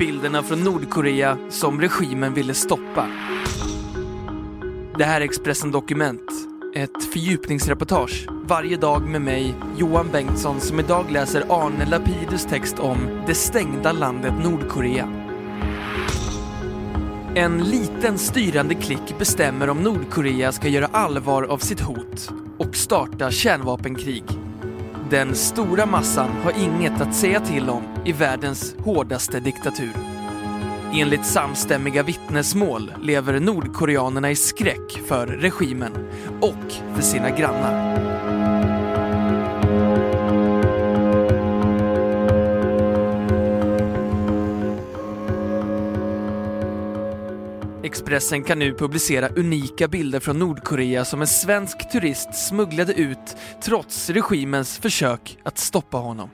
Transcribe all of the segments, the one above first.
Bilderna från Nordkorea som regimen ville stoppa. Det här är Expressen Dokument. Ett fördjupningsreportage varje dag med mig, Johan Bengtsson, som idag läser Arne Lapidus text om det stängda landet Nordkorea. En liten styrande klick bestämmer om Nordkorea ska göra allvar av sitt hot och starta kärnvapenkrig. Den stora massan har inget att säga till om i världens hårdaste diktatur. Enligt samstämmiga vittnesmål lever nordkoreanerna i skräck för regimen och för sina grannar. Expressen kan nu publicera unika bilder från Nordkorea som en svensk turist smugglade ut trots regimens försök att stoppa honom.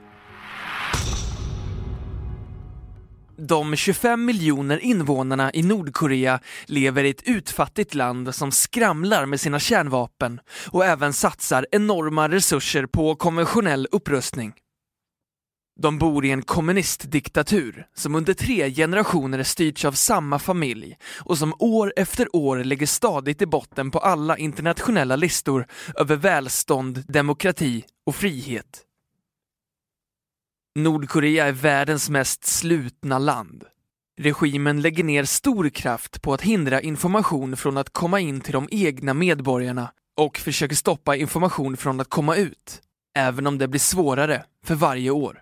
De 25 miljoner invånarna i Nordkorea lever i ett utfattigt land som skramlar med sina kärnvapen och även satsar enorma resurser på konventionell upprustning. De bor i en kommunistdiktatur som under tre generationer styrts av samma familj och som år efter år lägger stadigt i botten på alla internationella listor över välstånd, demokrati och frihet. Nordkorea är världens mest slutna land. Regimen lägger ner stor kraft på att hindra information från att komma in till de egna medborgarna och försöker stoppa information från att komma ut, även om det blir svårare för varje år.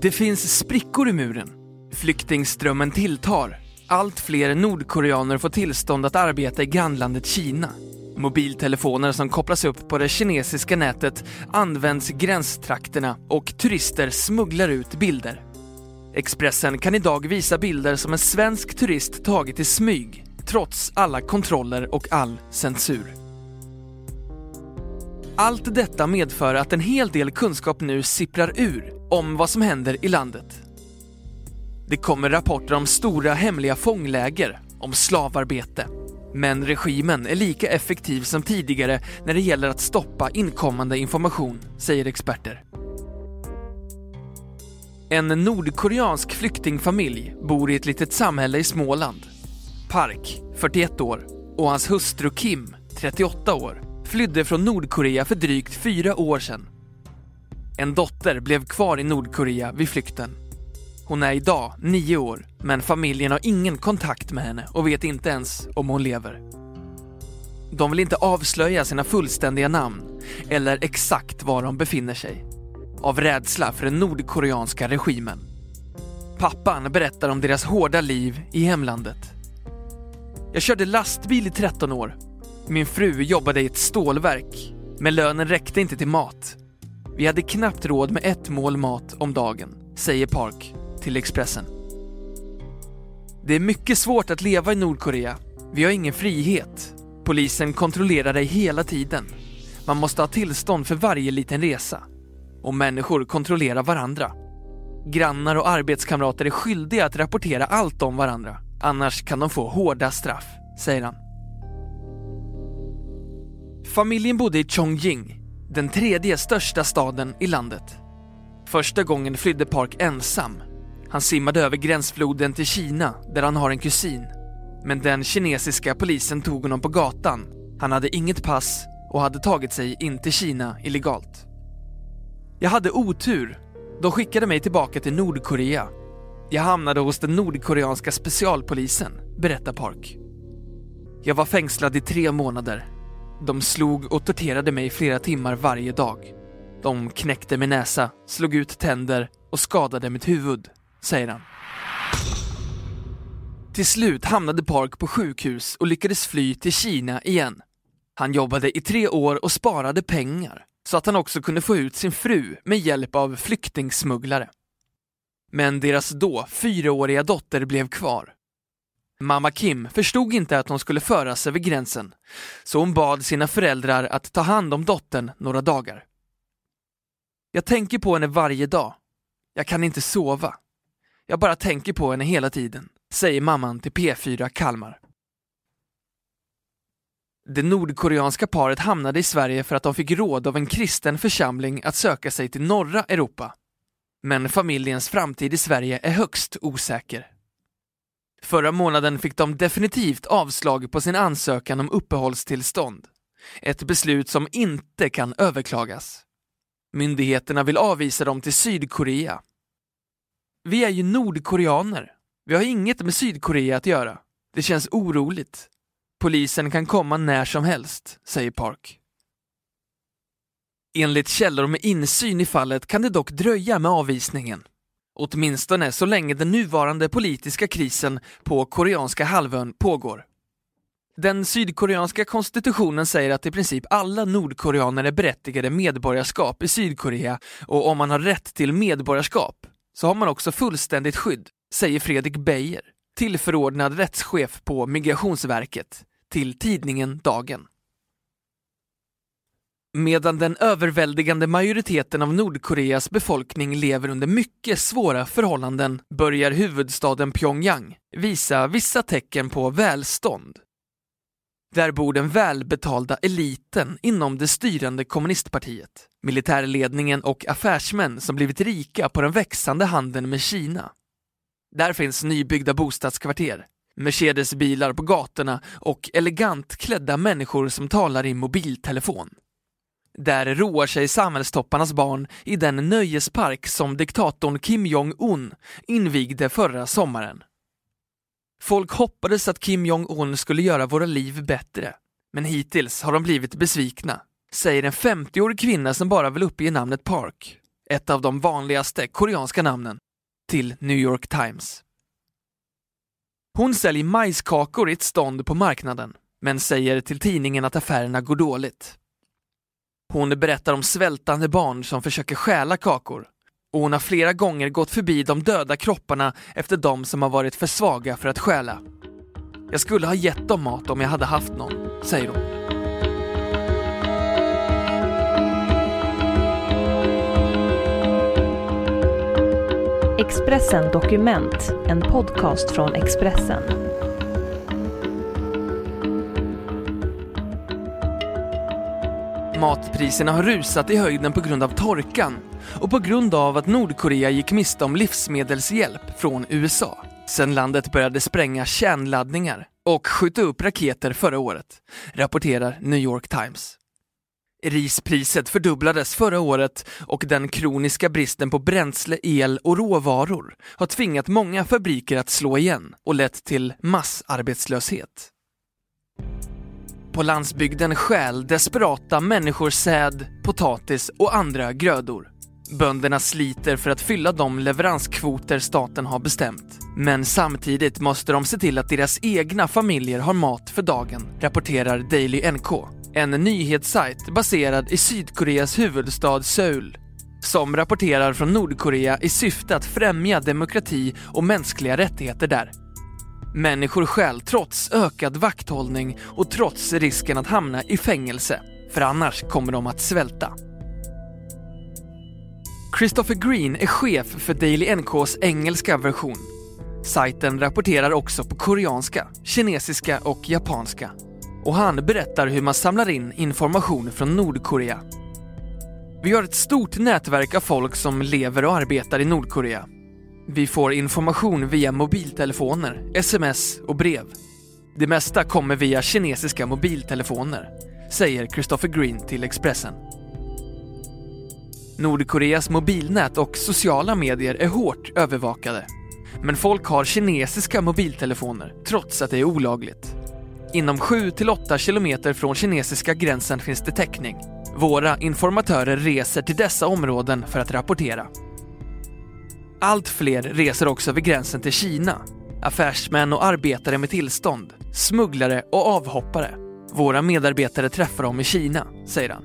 Det finns sprickor i muren. Flyktingströmmen tilltar. Allt fler nordkoreaner får tillstånd att arbeta i grannlandet Kina. Mobiltelefoner som kopplas upp på det kinesiska nätet används i gränstrakterna och turister smugglar ut bilder. Expressen kan idag visa bilder som en svensk turist tagit i smyg, trots alla kontroller och all censur. Allt detta medför att en hel del kunskap nu sipprar ur om vad som händer i landet. Det kommer rapporter om stora hemliga fångläger, om slavarbete. Men regimen är lika effektiv som tidigare när det gäller att stoppa inkommande information, säger experter. En nordkoreansk flyktingfamilj bor i ett litet samhälle i Småland. Park, 41 år, och hans hustru Kim, 38 år, flydde från Nordkorea för drygt fyra år sedan. En dotter blev kvar i Nordkorea vid flykten. Hon är idag nio år, men familjen har ingen kontakt med henne och vet inte ens om hon lever. De vill inte avslöja sina fullständiga namn eller exakt var de befinner sig. Av rädsla för den nordkoreanska regimen. Pappan berättar om deras hårda liv i hemlandet. Jag körde lastbil i 13 år. Min fru jobbade i ett stålverk, men lönen räckte inte till mat. Vi hade knappt råd med ett mål mat om dagen, säger Park till Expressen. Det är mycket svårt att leva i Nordkorea. Vi har ingen frihet. Polisen kontrollerar dig hela tiden. Man måste ha tillstånd för varje liten resa. Och människor kontrollerar varandra. Grannar och arbetskamrater är skyldiga att rapportera allt om varandra. Annars kan de få hårda straff, säger han. Familjen bodde i Chongjing, den tredje största staden i landet. Första gången flydde Park ensam. Han simmade över gränsfloden till Kina, där han har en kusin. Men den kinesiska polisen tog honom på gatan. Han hade inget pass och hade tagit sig in till Kina illegalt. Jag hade otur. De skickade mig tillbaka till Nordkorea. Jag hamnade hos den nordkoreanska specialpolisen, berättar Park. Jag var fängslad i tre månader de slog och torterade mig flera timmar varje dag. De knäckte min näsa, slog ut tänder och skadade mitt huvud, säger han. Till slut hamnade Park på sjukhus och lyckades fly till Kina igen. Han jobbade i tre år och sparade pengar så att han också kunde få ut sin fru med hjälp av flyktingsmugglare. Men deras då fyraåriga dotter blev kvar. Mamma Kim förstod inte att hon skulle föras över gränsen, så hon bad sina föräldrar att ta hand om dottern några dagar. Jag tänker på henne varje dag. Jag kan inte sova. Jag bara tänker på henne hela tiden, säger mamman till P4 Kalmar. Det nordkoreanska paret hamnade i Sverige för att de fick råd av en kristen församling att söka sig till norra Europa. Men familjens framtid i Sverige är högst osäker. Förra månaden fick de definitivt avslag på sin ansökan om uppehållstillstånd. Ett beslut som inte kan överklagas. Myndigheterna vill avvisa dem till Sydkorea. Vi är ju nordkoreaner. Vi har inget med Sydkorea att göra. Det känns oroligt. Polisen kan komma när som helst, säger Park. Enligt källor med insyn i fallet kan det dock dröja med avvisningen. Åtminstone så länge den nuvarande politiska krisen på koreanska halvön pågår. Den sydkoreanska konstitutionen säger att i princip alla nordkoreaner är berättigade medborgarskap i Sydkorea och om man har rätt till medborgarskap så har man också fullständigt skydd, säger Fredrik Beijer, tillförordnad rättschef på Migrationsverket, till tidningen Dagen. Medan den överväldigande majoriteten av Nordkoreas befolkning lever under mycket svåra förhållanden börjar huvudstaden Pyongyang visa vissa tecken på välstånd. Där bor den välbetalda eliten inom det styrande kommunistpartiet, militärledningen och affärsmän som blivit rika på den växande handeln med Kina. Där finns nybyggda bostadskvarter, Mercedesbilar på gatorna och elegant klädda människor som talar i mobiltelefon. Där roar sig samhällstopparnas barn i den nöjespark som diktatorn Kim Jong-Un invigde förra sommaren. Folk hoppades att Kim Jong-Un skulle göra våra liv bättre, men hittills har de blivit besvikna, säger en 50-årig kvinna som bara vill uppge namnet Park, ett av de vanligaste koreanska namnen, till New York Times. Hon säljer majskakor i ett stånd på marknaden, men säger till tidningen att affärerna går dåligt. Hon berättar om svältande barn som försöker stjäla kakor och hon har flera gånger gått förbi de döda kropparna efter de som har varit för svaga för att stjäla. Jag skulle ha gett dem mat om jag hade haft någon, säger hon. Expressen Dokument, en podcast från Expressen. Matpriserna har rusat i höjden på grund av torkan och på grund av att Nordkorea gick miste om livsmedelshjälp från USA sedan landet började spränga kärnladdningar och skjuta upp raketer förra året, rapporterar New York Times. Rispriset fördubblades förra året och den kroniska bristen på bränsle, el och råvaror har tvingat många fabriker att slå igen och lett till massarbetslöshet. På landsbygden stjäl desperata människor säd, potatis och andra grödor. Bönderna sliter för att fylla de leveranskvoter staten har bestämt. Men samtidigt måste de se till att deras egna familjer har mat för dagen, rapporterar Daily NK, en nyhetssajt baserad i Sydkoreas huvudstad Seoul som rapporterar från Nordkorea i syfte att främja demokrati och mänskliga rättigheter där. Människor stjäl trots ökad vakthållning och trots risken att hamna i fängelse, för annars kommer de att svälta. Christopher Green är chef för Daily NKs engelska version. Sajten rapporterar också på koreanska, kinesiska och japanska. Och han berättar hur man samlar in information från Nordkorea. Vi har ett stort nätverk av folk som lever och arbetar i Nordkorea. Vi får information via mobiltelefoner, sms och brev. Det mesta kommer via kinesiska mobiltelefoner, säger Christopher Green till Expressen. Nordkoreas mobilnät och sociala medier är hårt övervakade. Men folk har kinesiska mobiltelefoner trots att det är olagligt. Inom 7-8 kilometer från kinesiska gränsen finns det täckning. Våra informatörer reser till dessa områden för att rapportera. Allt fler reser också över gränsen till Kina. Affärsmän och arbetare med tillstånd, smugglare och avhoppare. Våra medarbetare träffar dem i Kina, säger han.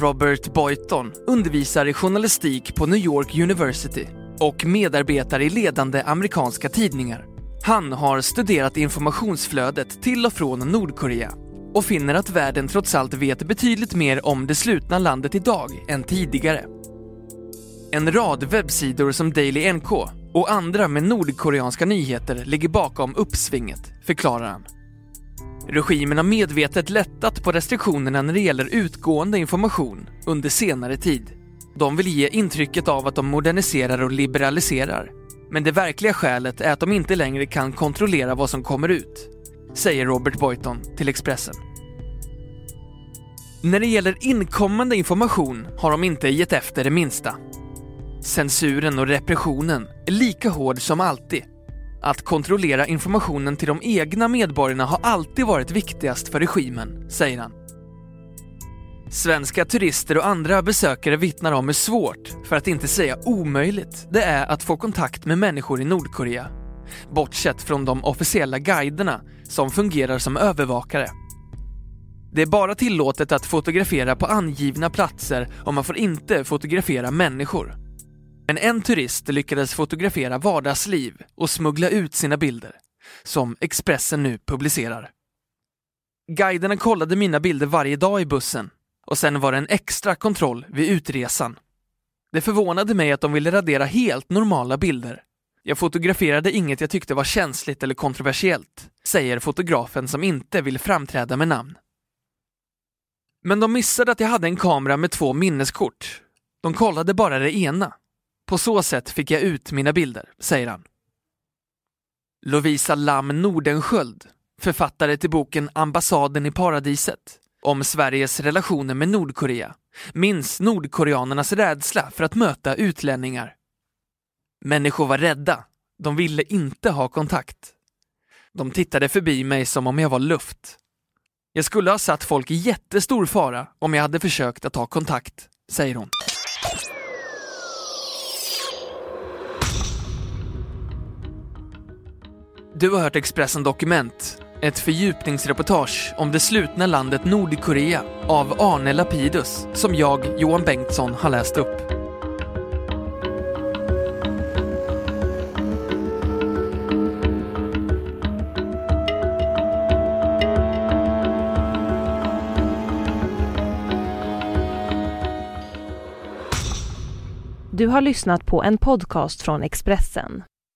Robert Boyton undervisar i journalistik på New York University och medarbetar i ledande amerikanska tidningar. Han har studerat informationsflödet till och från Nordkorea och finner att världen trots allt vet betydligt mer om det slutna landet idag än tidigare. En rad webbsidor som Daily NK och andra med nordkoreanska nyheter ligger bakom uppsvinget, förklarar han. Regimen har medvetet lättat på restriktionerna när det gäller utgående information under senare tid. De vill ge intrycket av att de moderniserar och liberaliserar. Men det verkliga skälet är att de inte längre kan kontrollera vad som kommer ut, säger Robert Boyton till Expressen. När det gäller inkommande information har de inte gett efter det minsta. Censuren och repressionen är lika hård som alltid. Att kontrollera informationen till de egna medborgarna har alltid varit viktigast för regimen, säger han. Svenska turister och andra besökare vittnar om hur svårt, för att inte säga omöjligt, det är att få kontakt med människor i Nordkorea. Bortsett från de officiella guiderna som fungerar som övervakare. Det är bara tillåtet att fotografera på angivna platser och man får inte fotografera människor. Men en turist lyckades fotografera vardagsliv och smuggla ut sina bilder, som Expressen nu publicerar. Guiderna kollade mina bilder varje dag i bussen och sen var det en extra kontroll vid utresan. Det förvånade mig att de ville radera helt normala bilder. Jag fotograferade inget jag tyckte var känsligt eller kontroversiellt, säger fotografen som inte vill framträda med namn. Men de missade att jag hade en kamera med två minneskort. De kollade bara det ena. På så sätt fick jag ut mina bilder, säger han. Lovisa Lam Nordenskjöld, författare till boken Ambassaden i paradiset om Sveriges relationer med Nordkorea, minns nordkoreanernas rädsla för att möta utlänningar. Människor var rädda. De ville inte ha kontakt. De tittade förbi mig som om jag var luft. Jag skulle ha satt folk i jättestor fara om jag hade försökt att ta kontakt, säger hon. Du har hört Expressen Dokument, ett fördjupningsreportage om det slutna landet Nordkorea av Arne Lapidus som jag, Johan Bengtsson, har läst upp. Du har lyssnat på en podcast från Expressen.